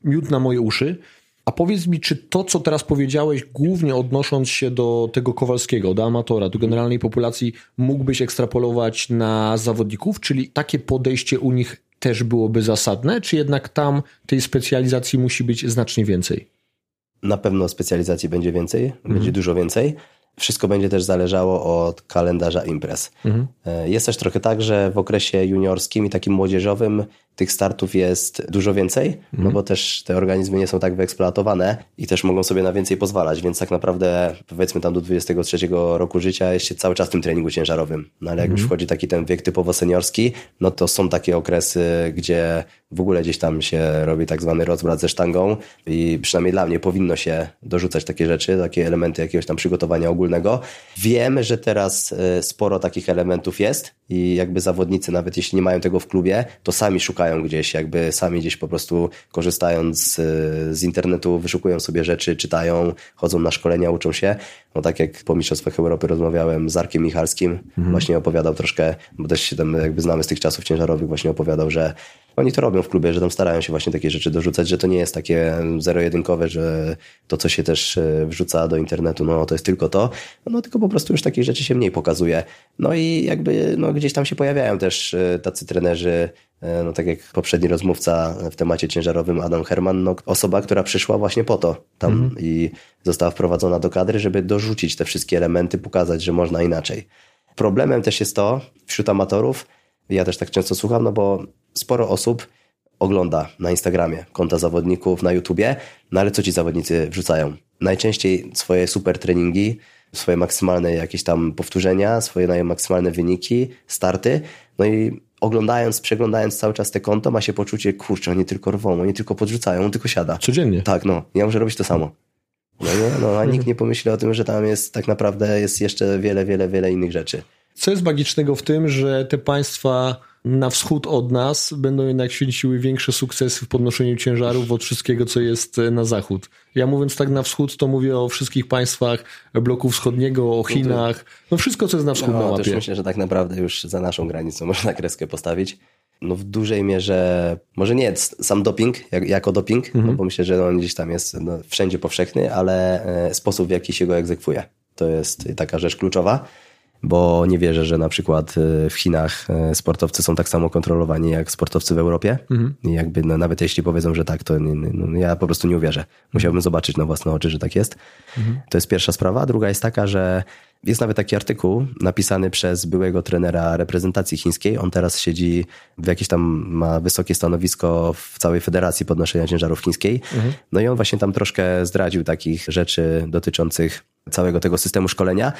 miód na moje uszy. A powiedz mi, czy to, co teraz powiedziałeś, głównie odnosząc się do tego Kowalskiego, do amatora, do generalnej populacji, mógłbyś ekstrapolować na zawodników? Czyli takie podejście u nich też byłoby zasadne, czy jednak tam tej specjalizacji musi być znacznie więcej? Na pewno specjalizacji będzie więcej, mhm. będzie dużo więcej. Wszystko będzie też zależało od kalendarza imprez. Mhm. E, jest też trochę tak, że w okresie juniorskim i takim młodzieżowym tych startów jest dużo więcej, no mhm. no bo też te organizmy nie są tak wyeksploatowane i też mogą sobie na więcej pozwalać, więc tak naprawdę powiedzmy tam do 23 roku życia jest się cały czas w tym treningu ciężarowym. No ale jak mhm. już wchodzi taki ten wiek typowo seniorski, no to są takie okresy, gdzie w ogóle gdzieś tam się robi tak zwany rozbrat ze sztangą i przynajmniej dla mnie powinno się dorzucać takie rzeczy, takie elementy jakiegoś tam przygotowania ogólnego. Wiem, że teraz e, sporo takich elementów jest i jakby zawodnicy, nawet jeśli nie mają tego w klubie, to sami szukają gdzieś, jakby sami gdzieś po prostu korzystając z, z internetu, wyszukują sobie rzeczy, czytają, chodzą na szkolenia, uczą się. No tak jak po Mistrzostwach Europy rozmawiałem z Arkiem Michalskim, mhm. właśnie opowiadał troszkę, bo też się tam jakby znamy z tych czasów ciężarowych, właśnie opowiadał, że oni to robią w klubie, że tam starają się właśnie takie rzeczy dorzucać, że to nie jest takie zero-jedynkowe, że to, co się też e, wrzuca do internetu, no to jest tylko to, no tylko po prostu już takich rzeczy się mniej pokazuje. No i jakby no, gdzieś tam się pojawiają też e, tacy trenerzy, e, no tak jak poprzedni rozmówca w temacie ciężarowym Adam Herman, no osoba, która przyszła właśnie po to tam mhm. i została wprowadzona do kadry, żeby dorzucić te wszystkie elementy, pokazać, że można inaczej. Problemem też jest to wśród amatorów, ja też tak często słucham, no bo sporo osób ogląda na Instagramie konta zawodników, na YouTubie, no ale co ci zawodnicy wrzucają? Najczęściej swoje super treningi, swoje maksymalne jakieś tam powtórzenia, swoje maksymalne wyniki, starty, no i oglądając, przeglądając cały czas te konto, ma się poczucie, kurczę, oni tylko rwą, oni tylko podrzucają, on tylko siada. Codziennie. Tak, no, ja muszę robić to samo. No, nie? no a nikt nie pomyśli o tym, że tam jest tak naprawdę jest jeszcze wiele, wiele, wiele innych rzeczy. Co jest magicznego w tym, że te państwa na wschód od nas będą jednak święciły większe sukcesy w podnoszeniu ciężarów od wszystkiego, co jest e, na zachód. Ja mówiąc tak na wschód, to mówię o wszystkich państwach bloku wschodniego, o Chinach, no wszystko, co jest na wschód no, na mapie. Też myślę, że tak naprawdę już za naszą granicą *laughs* można kreskę postawić. No w dużej mierze, może nie sam doping jak, jako doping, no mhm. no bo myślę, że on gdzieś tam jest no, wszędzie powszechny, ale e, sposób w jaki się go egzekwuje. To jest taka rzecz kluczowa bo nie wierzę, że na przykład e, w Chinach e, sportowcy są tak samo kontrolowani jak sportowcy w Europie. Mhm. I jakby no, nawet jeśli powiedzą, że tak, to nie, no, ja po prostu nie uwierzę. Musiałbym zobaczyć na własne oczy, że tak jest. Mhm. To jest pierwsza sprawa. Druga jest taka, że Jest nawet taki artykuł napisany przez byłego trenera reprezentacji chińskiej. On teraz siedzi w jakieś tam, ma wysokie stanowisko w całej Federacji Podnoszenia Ciężarów Chińskiej. Mhm. No i on właśnie tam troszkę zdradził takich rzeczy dotyczących całego tego systemu szkolenia.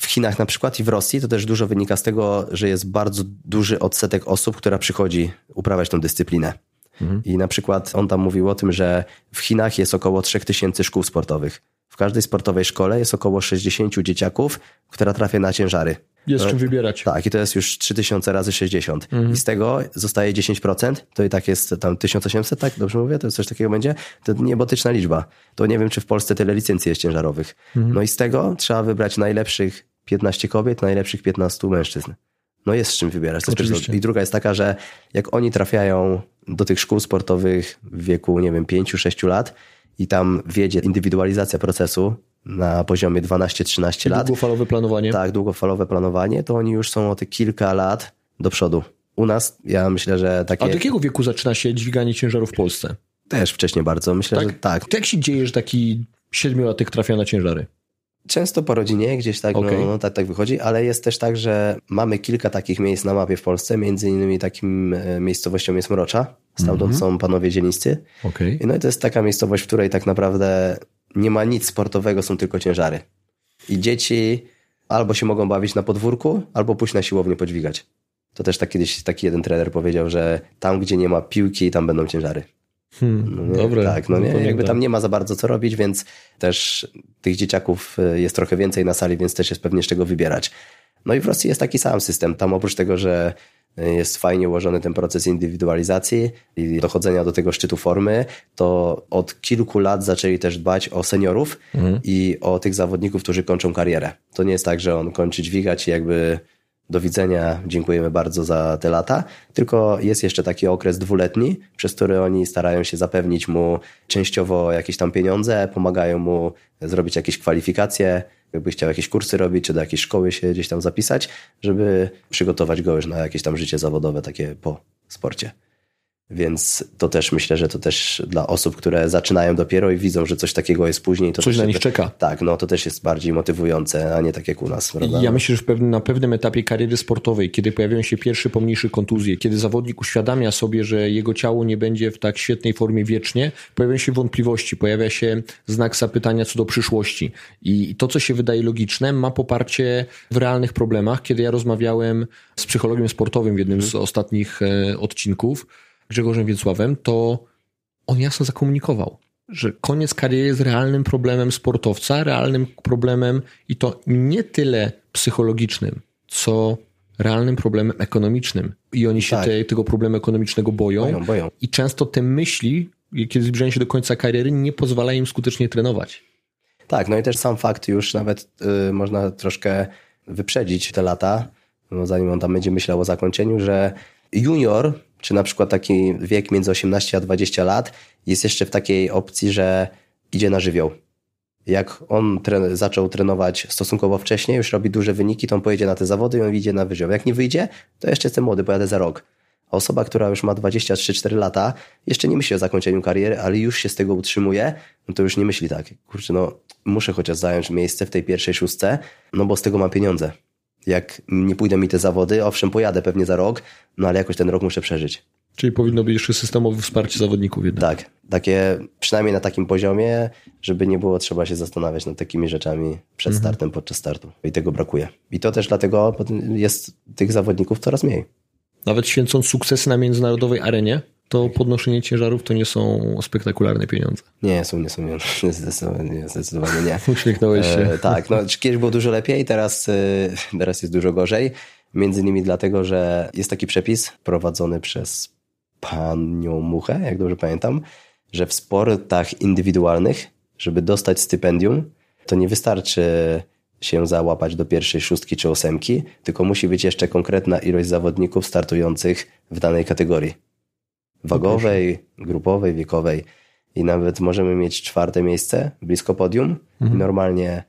W Chinach na przykład i w Rosji to też dużo wynika z tego, że jest bardzo duży odsetek osób, która przychodzi uprawiać tą dyscyplinę. Mhm. I na przykład on tam mówił o tym, że w Chinach jest około 3000 szkół sportowych. W każdej sportowej szkole jest około 60 dzieciaków, która trafia na ciężary. Jest czym wybierać. Tak, i to jest już 3000 razy 60. Mhm. I z tego zostaje 10%, to i tak jest tam 1800, tak? Dobrze mówię? To coś takiego będzie? To niebotyczna liczba. To nie wiem, czy w Polsce tyle licencji jest ciężarowych. Mhm. No i z tego trzeba wybrać najlepszych 15 kobiet, najlepszych 15 mężczyzn. No jest z czym wybierać. I druga jest taka, że jak oni trafiają do tych szkół sportowych w wieku, nie wiem, 5-6 lat i tam wiedzie indywidualizacja procesu na poziomie 12-13 lat. Długofalowe planowanie. Tak, długofalowe planowanie, to oni już są o te kilka lat do przodu. U nas, ja myślę, że takie... A do jakiego wieku zaczyna się dźwiganie ciężaru w Polsce? Też wcześniej bardzo. Myślę, tak? że tak. To jak się dzieje, że taki siedmiolatek trafia na ciężary? Często po rodzinie, gdzieś tak, okay. no, no, tak, tak wychodzi, ale jest też tak, że mamy kilka takich miejsc na mapie w Polsce, między innymi takim e, miejscowością jest Mrocza, stamtąd mm -hmm. są panowie dzielniccy. Okay. No i to jest taka miejscowość, w której tak naprawdę nie ma nic sportowego, są tylko ciężary. I dzieci albo się mogą bawić na podwórku, albo pójść na siłownię podźwigać. To też tak kiedyś taki jeden trener powiedział, że tam, gdzie nie ma piłki, tam będą ciężary. Hmm, no dobre. Tak, no nie, jakby tam nie ma za bardzo co robić, więc też tych dzieciaków y, jest trochę więcej na sali, więc też jest pewnie z czego wybierać. No i w Rosji jest taki sam system. Tam oprócz tego, że y, jest fajnie ułożony ten proces indywidualizacji i dochodzenia do tego szczytu formy, to od kilku lat zaczęli też dbać o seniorów mhm. i o tych zawodników, którzy kończą karierę. To nie jest tak, że on kończy dźwigać i jakby do widzenia, dziękujemy bardzo za te lata. Tylko jest jeszcze taki okres dwuletni, przez który oni starają się zapewnić mu częściowo jakieś tam pieniądze, pomagają mu zrobić jakieś kwalifikacje, jakby chciał jakieś kursy robić, czy do jakiejś szkoły się gdzieś tam zapisać, żeby przygotować go już na jakieś tam życie zawodowe takie po sporcie. Więc to też myślę, że to też dla osób, które zaczynają dopiero i widzą, że coś takiego jest później. To coś na nich czeka. Tak, no to też jest bardziej motywujące, a nie tak jak u nas. Prawda? Ja myślę, że pewnym, na pewnym etapie kariery sportowej, kiedy pojawiają się pierwsze pomniejsze kontuzje, kiedy zawodnik uświadamia sobie, że jego ciało nie będzie w tak świetnej formie wiecznie, pojawiają się wątpliwości, pojawia się znak zapytania co do przyszłości. I to, co się wydaje logiczne, ma poparcie w realnych problemach. Kiedy ja rozmawiałem z psychologiem sportowym w jednym z ostatnich e, odcinków, Grzegorzem Wiecławem, to on jasno zakomunikował, że koniec kariery jest realnym problemem sportowca, realnym problemem i to nie tyle psychologicznym, co realnym problemem ekonomicznym. I oni się tak. te, tego problemu ekonomicznego boją, boją, boją. I często te myśli, kiedy zbliżają się do końca kariery, nie pozwalają im skutecznie trenować. Tak, no i też sam fakt już nawet y, można troszkę wyprzedzić te lata, no zanim on tam będzie myślał o zakończeniu, że junior czy na przykład taki wiek między 18 a 20 lat jest jeszcze w takiej opcji, że idzie na żywioł. Jak on zaczął trenować stosunkowo wcześniej, już robi duże wyniki, to on pojedzie na te zawody i on idzie na wyżioł. Jak nie wyjdzie, to jeszcze jestem młody, pojadę za rok. A osoba, która już ma 23-4 lata, jeszcze nie myśli o zakończeniu kariery, ale już się z tego utrzymuje, no to już nie myśli tak, kurczę, no muszę chociaż zająć miejsce w tej pierwszej szóstce, no bo z tego mam pieniądze jak nie pójdą mi te zawody, owszem, pojadę pewnie za rok, no ale jakoś ten rok muszę przeżyć. Czyli powinno być jeszcze systemowe wsparcie zawodników jednak. Tak, takie przynajmniej na takim poziomie, żeby nie było trzeba się zastanawiać nad takimi rzeczami przed mhm. startem, podczas startu. I tego brakuje. I to też dlatego jest tych zawodników coraz mniej. Nawet święcąc sukcesy na międzynarodowej arenie, to podnoszenie ciężarów to nie są spektakularne pieniądze. Nie są, nie są, *laughs* nie, zdecydowanie, zdecydowanie nie. Uśmiechnąłeś się. E, tak, no kiedyś było dużo lepiej, teraz, e, teraz jest dużo gorzej. Między innymi dlatego, że jest taki przepis prowadzony przez panią Muchę, jak dobrze pamiętam, że w sportach indywidualnych, żeby dostać stypendium, to nie wystarczy się załapać do pierwszej szóstki czy ósemki, tylko musi być jeszcze konkretna ilość zawodników startujących w danej kategorii wagowej, grupowej, wiekowej i nawet możemy mieć czwarte miejsce blisko podium mhm. i normalnie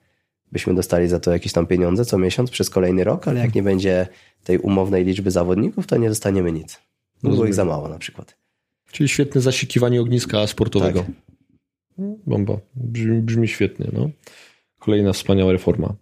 byśmy dostali za to jakieś tam pieniądze co miesiąc przez kolejny rok, ale jak nie będzie tej umownej liczby zawodników, to nie dostaniemy nic. No było ich za mało na przykład. Czyli świetne zasikiwanie ogniska sportowego. Tak. Bomba. Brzmi, brzmi świetnie. No. Kolejna wspaniała reforma.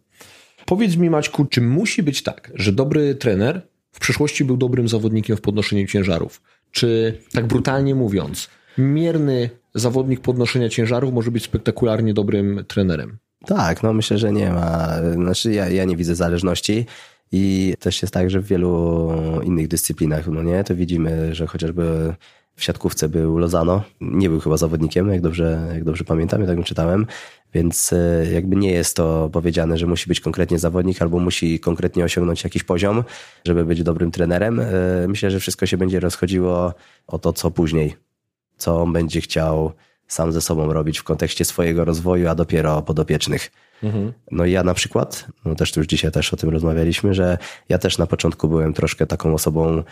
Powiedz mi, Maćku, czy musi być tak, że dobry trener w przeszłości był dobrym zawodnikiem w podnoszeniu ciężarów? Czy, tak brutalnie mówiąc, mierny zawodnik podnoszenia ciężarów może być spektakularnie dobrym trenerem? Tak, no myślę, że nie ma. Znaczy ja, ja nie widzę zależności. I też jest tak, że w wielu innych dyscyplinach, no nie, to widzimy, że chociażby w siatkówce był Lozano. Nie był chyba zawodnikiem, jak dobrze, jak dobrze pamiętam, ja tak czytałem. Więc e, jakby nie jest to powiedziane, że musi być konkretnie zawodnik albo musi konkretnie osiągnąć jakiś poziom, żeby być dobrym trenerem. E, myślę, że wszystko się będzie rozchodziło o to, co później, co on będzie chciał sam ze sobą robić w kontekście swojego rozwoju, a dopiero podopiecznych. Mhm. No i ja na przykład, no też tu już dzisiaj też o tym rozmawialiśmy, że ja też na początku byłem troszkę taką osobą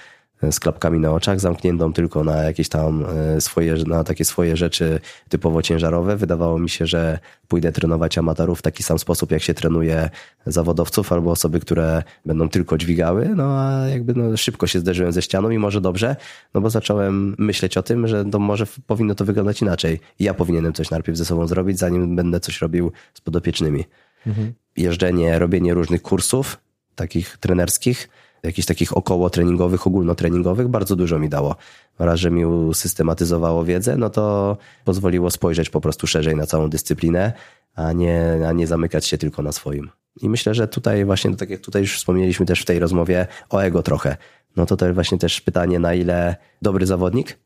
z klapkami na oczach, zamkniętą tylko na jakieś tam e, swoje, na takie swoje rzeczy typowo ciężarowe. Wydawało mi się, że pójdę trenować amatorów w taki sam sposób, jak się trenuje zawodowców albo osoby, które będą tylko dźwigały, no a jakby no, szybko się zderzyłem ze ścianą i może dobrze, no bo zacząłem myśleć o tym, że to może powinno to wyglądać inaczej. Ja powinienem coś najpierw ze sobą zrobić, zanim będę coś robił z podopiecznymi. Mhm. Jeżdżenie, robienie różnych kursów, takich trenerskich, jakichś takich około treningowych, ogólnotreningowych, bardzo dużo mi dało. Raz, że mi usystematyzowało wiedzę, no to pozwoliło spojrzeć po prostu szerzej na całą dyscyplinę, a nie, a nie zamykać się tylko na swoim. I myślę, że tutaj właśnie, tak jak tutaj już wspomnieliśmy też w tej rozmowie o ego trochę, no to to właśnie też pytanie, na ile dobry zawodnik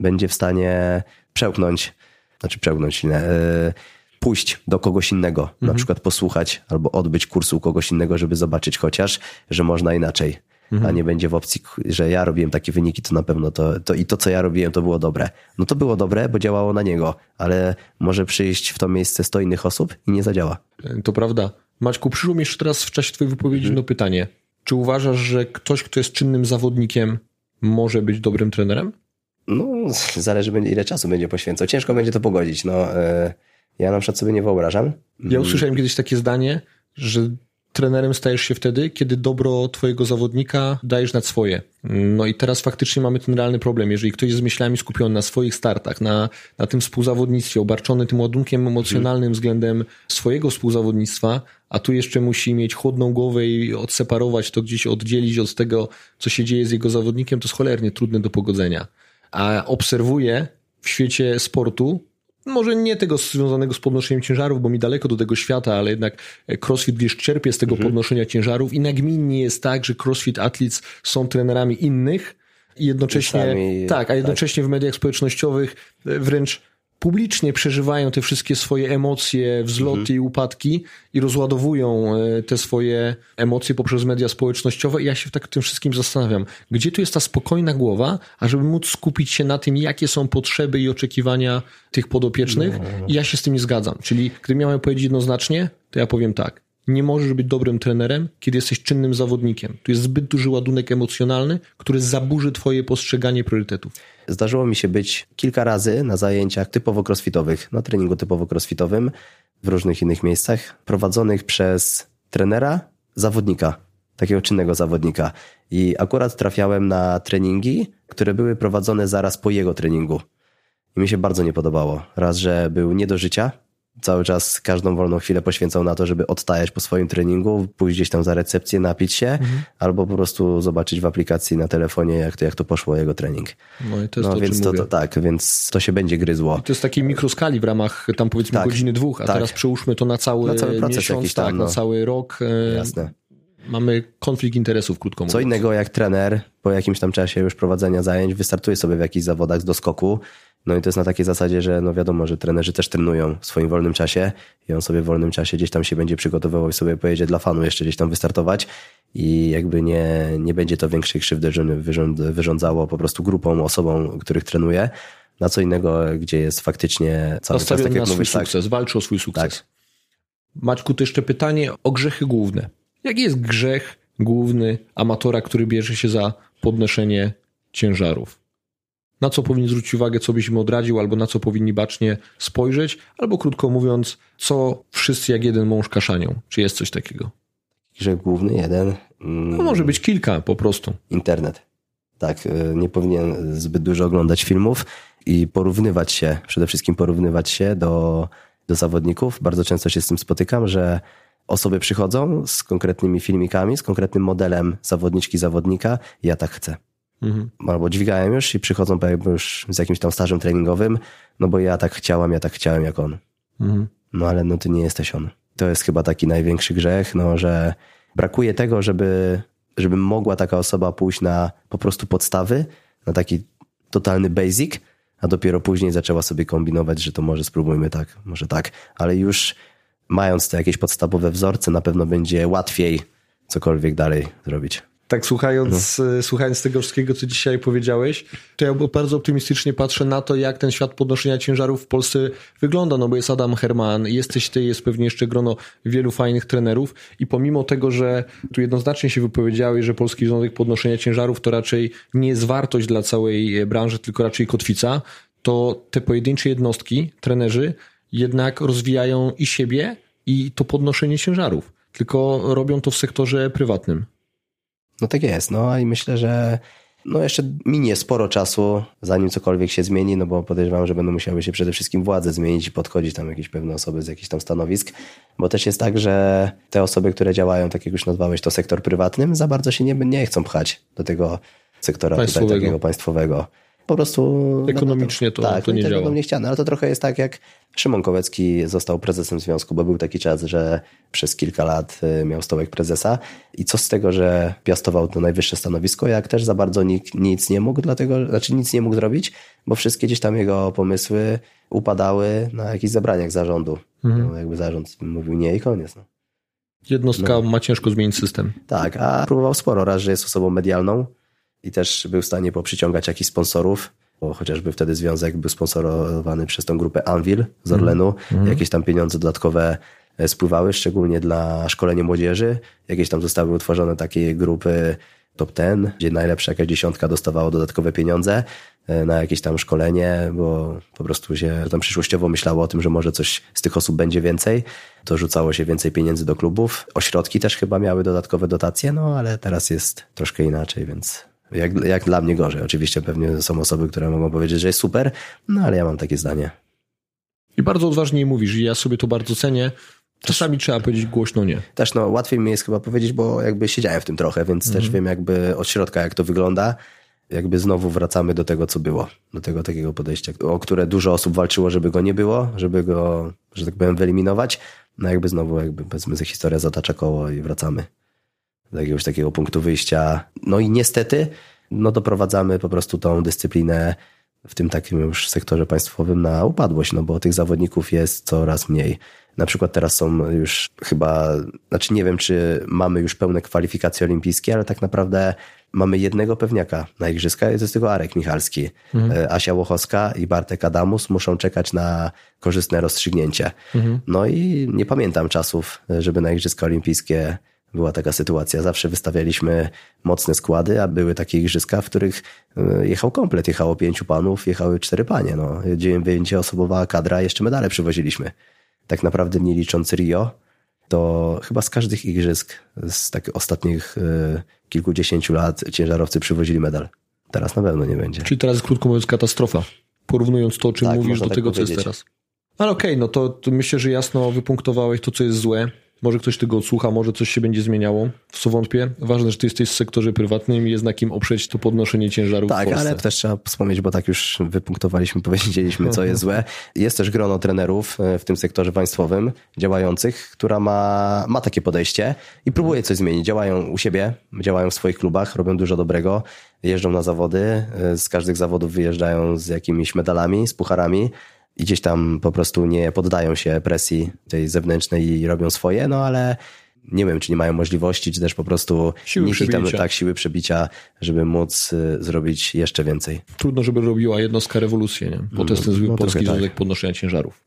będzie w stanie przełknąć, znaczy przełknąć, nie, pójść do kogoś innego, mhm. na przykład posłuchać albo odbyć kursu u kogoś innego, żeby zobaczyć chociaż, że można inaczej. Mhm. A nie będzie w opcji, że ja robiłem takie wyniki, to na pewno to, to i to, co ja robiłem, to było dobre. No to było dobre, bo działało na niego, ale może przyjść w to miejsce 100 innych osób i nie zadziała. To prawda. Maćku, przyszło mi jeszcze teraz w czasie twojej wypowiedzi mhm. no pytanie. Czy uważasz, że ktoś, kto jest czynnym zawodnikiem, może być dobrym trenerem? No, zależy ile czasu będzie poświęcał. Ciężko będzie to pogodzić. No, yy ja na przykład sobie nie wyobrażam. Ja usłyszałem kiedyś takie zdanie, że trenerem stajesz się wtedy, kiedy dobro twojego zawodnika dajesz nad swoje. No i teraz faktycznie mamy ten realny problem. Jeżeli ktoś jest z myślami skupiony na swoich startach, na, na tym współzawodnictwie, obarczony tym ładunkiem emocjonalnym hmm. względem swojego współzawodnictwa, a tu jeszcze musi mieć chłodną głowę i odseparować to gdzieś, oddzielić od tego, co się dzieje z jego zawodnikiem, to jest cholernie trudne do pogodzenia. A obserwuję w świecie sportu może nie tego związanego z podnoszeniem ciężarów, bo mi daleko do tego świata, ale jednak CrossFit gdzieś czerpie z tego mhm. podnoszenia ciężarów i nagminnie jest tak, że CrossFit Athletes są trenerami innych i jednocześnie, tak, a jednocześnie tak. w mediach społecznościowych wręcz publicznie przeżywają te wszystkie swoje emocje, wzloty mhm. i upadki i rozładowują e, te swoje emocje poprzez media społecznościowe. I ja się tak tym wszystkim zastanawiam, gdzie tu jest ta spokojna głowa, ażeby móc skupić się na tym, jakie są potrzeby i oczekiwania tych podopiecznych. No. I ja się z tym nie zgadzam. Czyli gdybym miałem powiedzieć jednoznacznie, to ja powiem tak. Nie możesz być dobrym trenerem, kiedy jesteś czynnym zawodnikiem. Tu jest zbyt duży ładunek emocjonalny, który zaburzy twoje postrzeganie priorytetów. Zdarzyło mi się być kilka razy na zajęciach typowo crossfitowych, na treningu typowo crossfitowym w różnych innych miejscach, prowadzonych przez trenera, zawodnika, takiego czynnego zawodnika. I akurat trafiałem na treningi, które były prowadzone zaraz po jego treningu. I mi się bardzo nie podobało. Raz, że był nie do życia, cały czas każdą wolną chwilę poświęcał na to, żeby odtajać po swoim treningu, pójść gdzieś tam za recepcję, napić się, mhm. albo po prostu zobaczyć w aplikacji na telefonie, jak to, jak to poszło jego trening. No i to jest no, to, więc to, to, tak, więc to się będzie gryzło. I to jest takiej mikroskali w ramach tam powiedzmy tak, godziny dwóch, a tak. teraz przełóżmy to na cały, na cały proces miesiąc, tam, tak, no. na cały rok. E, Jasne. Mamy konflikt interesów, krótko mówiąc. Co innego jak trener po jakimś tam czasie już prowadzenia zajęć wystartuje sobie w jakichś zawodach z doskoku no i to jest na takiej zasadzie, że no wiadomo, że trenerzy też trenują w swoim wolnym czasie i on sobie w wolnym czasie gdzieś tam się będzie przygotowywał i sobie pojedzie dla fanu jeszcze gdzieś tam wystartować i jakby nie, nie będzie to większej krzywdy wyrząd, wyrządzało po prostu grupom, osobom, których trenuje. Na co innego, gdzie jest faktycznie cały czas, tak jak na mówisz, swój tak. sukces, walczy o swój sukces. Tak. Maćku, to jeszcze pytanie o grzechy główne. Jaki jest grzech główny amatora, który bierze się za podnoszenie ciężarów? na co powinni zwrócić uwagę, co byś im odradził, albo na co powinni bacznie spojrzeć, albo krótko mówiąc, co wszyscy jak jeden mąż kaszanią. Czy jest coś takiego? Grzech główny, jeden. No może być kilka po prostu. Internet. Tak, y, nie powinien zbyt dużo oglądać filmów i porównywać się, przede wszystkim porównywać się do, do zawodników. Bardzo często się z tym spotykam, że osoby przychodzą z konkretnymi filmikami, z konkretnym modelem zawodniczki, zawodnika, ja tak chcę. Mhm. Albo dźwigają już i przychodzą jakby już z jakimś tam stażem treningowym, no bo ja tak chciałam, ja tak chciałem jak on. Mhm. No ale no ty nie jesteś on. To jest chyba taki największy grzech, no że brakuje tego, żeby, żeby mogła taka osoba pójść na po prostu podstawy, na taki totalny basic, a dopiero później zaczęła sobie kombinować, że to może spróbujmy tak, może tak, ale już mając te jakieś podstawowe wzorce, na pewno będzie łatwiej cokolwiek dalej zrobić. Tak, słuchając, no. słuchając tego wszystkiego, co dzisiaj powiedziałeś, to ja bardzo optymistycznie patrzę na to, jak ten świat podnoszenia ciężarów w Polsce wygląda. No bo jest Adam Herman, jesteś ty, jest pewnie jeszcze grono wielu fajnych trenerów i pomimo tego, że tu jednoznacznie się wypowiedziałeś, że Polski Związek Podnoszenia Ciężarów to raczej nie jest wartość dla całej branży, tylko raczej kotwica, to te pojedyncze jednostki, trenerzy, jednak rozwijają i siebie, i to podnoszenie ciężarów. Tylko robią to w sektorze prywatnym. No tak jest, no i myślę, że no jeszcze minie sporo czasu, zanim cokolwiek się zmieni, no bo podejrzewam, że będą musiały się przede wszystkim władze zmienić i podchodzić tam jakieś pewne osoby z jakichś tam stanowisk, bo też jest tak, że te osoby, które działają, tak jak już nazwałeś, to sektor prywatnym, za bardzo się nie, nie chcą pchać do tego sektora państwowego. Takiego państwowego po prostu... Ekonomicznie to, tak, to nie działa. nie chciane, ale to trochę jest tak, jak Szymon Kowecki został prezesem związku, bo był taki czas, że przez kilka lat y, miał stołek prezesa i co z tego, że piastował to najwyższe stanowisko, jak też za bardzo nikt nic nie mógł, dlatego, znaczy nic nie mógł zrobić, bo wszystkie gdzieś tam jego pomysły upadały na jakichś zebraniach zarządu. Mhm. No, jakby zarząd mówił nie i koniec. No. Jednostka no. ma ciężko zmienić system. Tak, a próbował sporo. Raz, że jest osobą medialną, i też był w stanie poprzyciągać jakichś sponsorów, bo chociażby wtedy związek był sponsorowany przez tą grupę Anvil z Orlenu. Mm. Jakieś tam pieniądze dodatkowe e, spływały, szczególnie dla szkolenia młodzieży. Jakieś tam zostały utworzone takie grupy top ten, gdzie najlepsza jakaś dziesiątka dostawała dodatkowe pieniądze e, na jakieś tam szkolenie, bo po prostu się tam przyszłościowo myślało o tym, że może coś z tych osób będzie więcej, to rzucało się więcej pieniędzy do klubów. Ośrodki też chyba miały dodatkowe dotacje, no ale teraz jest troszkę inaczej, więc jak, jak dla mnie gorzej. Oczywiście pewnie są osoby, które mogą powiedzieć, że jest super, no ale ja mam takie zdanie. I bardzo odważnie mówisz, i ja sobie to bardzo cenię. Czasami trzeba powiedzieć głośno nie. Też no, łatwiej mi jest chyba powiedzieć, bo jakby siedziałem w tym trochę, więc mhm. też wiem jakby od środka, jak to wygląda. Jakby znowu wracamy do tego, co było. Do tego takiego podejścia, o które dużo osób walczyło, żeby go nie było, żeby go, że tak powiem, wyeliminować. No jakby znowu, jakby powiedzmy, historia zatacza koło i wracamy do jakiegoś takiego punktu wyjścia. No i niestety, no doprowadzamy po prostu tą dyscyplinę w tym takim już sektorze państwowym na upadłość, no bo tych zawodników jest coraz mniej. Na przykład teraz są już chyba, znaczy nie wiem, czy mamy już pełne kwalifikacje olimpijskie, ale tak naprawdę mamy jednego pewniaka na igrzyska, jest tego Arek Michalski. Mhm. Asia Łochowska i Bartek Adamus muszą czekać na korzystne rozstrzygnięcie. Mhm. No i nie pamiętam czasów, żeby na igrzyska olimpijskie była taka sytuacja. Zawsze wystawialiśmy mocne składy, a były takie igrzyska, w których e, jechał komplet. Jechało pięciu panów, jechały cztery panie. No, dziewięcioosobowa kadra, jeszcze medale przywoziliśmy. Tak naprawdę nie licząc Rio, to chyba z każdych igrzysk z takich ostatnich y, kilkudziesięciu lat ciężarowcy przywozili medal. Teraz na pewno nie będzie. Czyli teraz krótko mówiąc katastrofa. Porównując to, o czym tak, mówisz, do tak tego, powiedzieć. co jest teraz. Ale okej, okay, no to, to myślę, że jasno wypunktowałeś to, co jest złe. Może ktoś tego odsłucha, może coś się będzie zmieniało, w co wątpię. Ważne, że ty jesteś w sektorze prywatnym i jest na kim oprzeć to podnoszenie ciężarów Tak, ale też trzeba wspomnieć, bo tak już wypunktowaliśmy, *laughs* powiedzieliśmy, co jest złe. Jest też grono trenerów e, w tym sektorze państwowym działających, która ma, ma takie podejście i próbuje coś zmienić. Działają u siebie, działają w swoich klubach, robią dużo dobrego, jeżdżą na zawody, e, z każdych zawodów wyjeżdżają z jakimiś medalami, z pucharami i gdzieś tam po prostu nie poddają się presji tej zewnętrznej i robią swoje, no ale nie wiem, czy nie mają możliwości, czy też po prostu siły nie tam tak siły przebicia, żeby móc y, zrobić jeszcze więcej. Trudno, żeby robiła jednostka rewolucję, nie? bo to jest ten zły no, polski związek tak. podnoszenia ciężarów.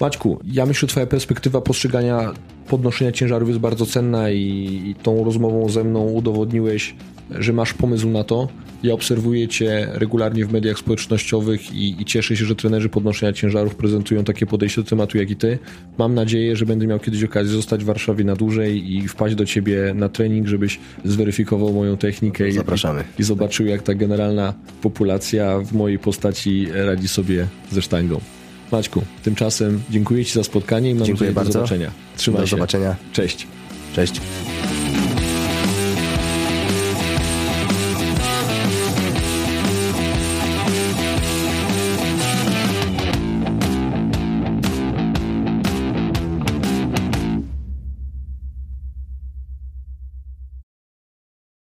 Maćku, ja myślę, że twoja perspektywa postrzegania podnoszenia ciężarów jest bardzo cenna i, i tą rozmową ze mną udowodniłeś, że masz pomysł na to. Ja obserwuję Cię regularnie w mediach społecznościowych i, i, cieszę się, że trenerzy podnoszenia ciężarów prezentują takie podejście do tematu jak i Ty. Mam nadzieję, że będę miał kiedyś okazję zostać w Warszawie na dłużej i wpaść do Ciebie na trening, żebyś zweryfikował moją technikę. I, i zobaczył, jak ta generalna populacja w mojej postaci radzi sobie ze sztangą. Maćku, tymczasem dziękuję Ci za spotkanie i mam Dziękuję nadzieję bardzo. do zobaczenia. Trzymaj Do się. zobaczenia. Cześć. Cześć.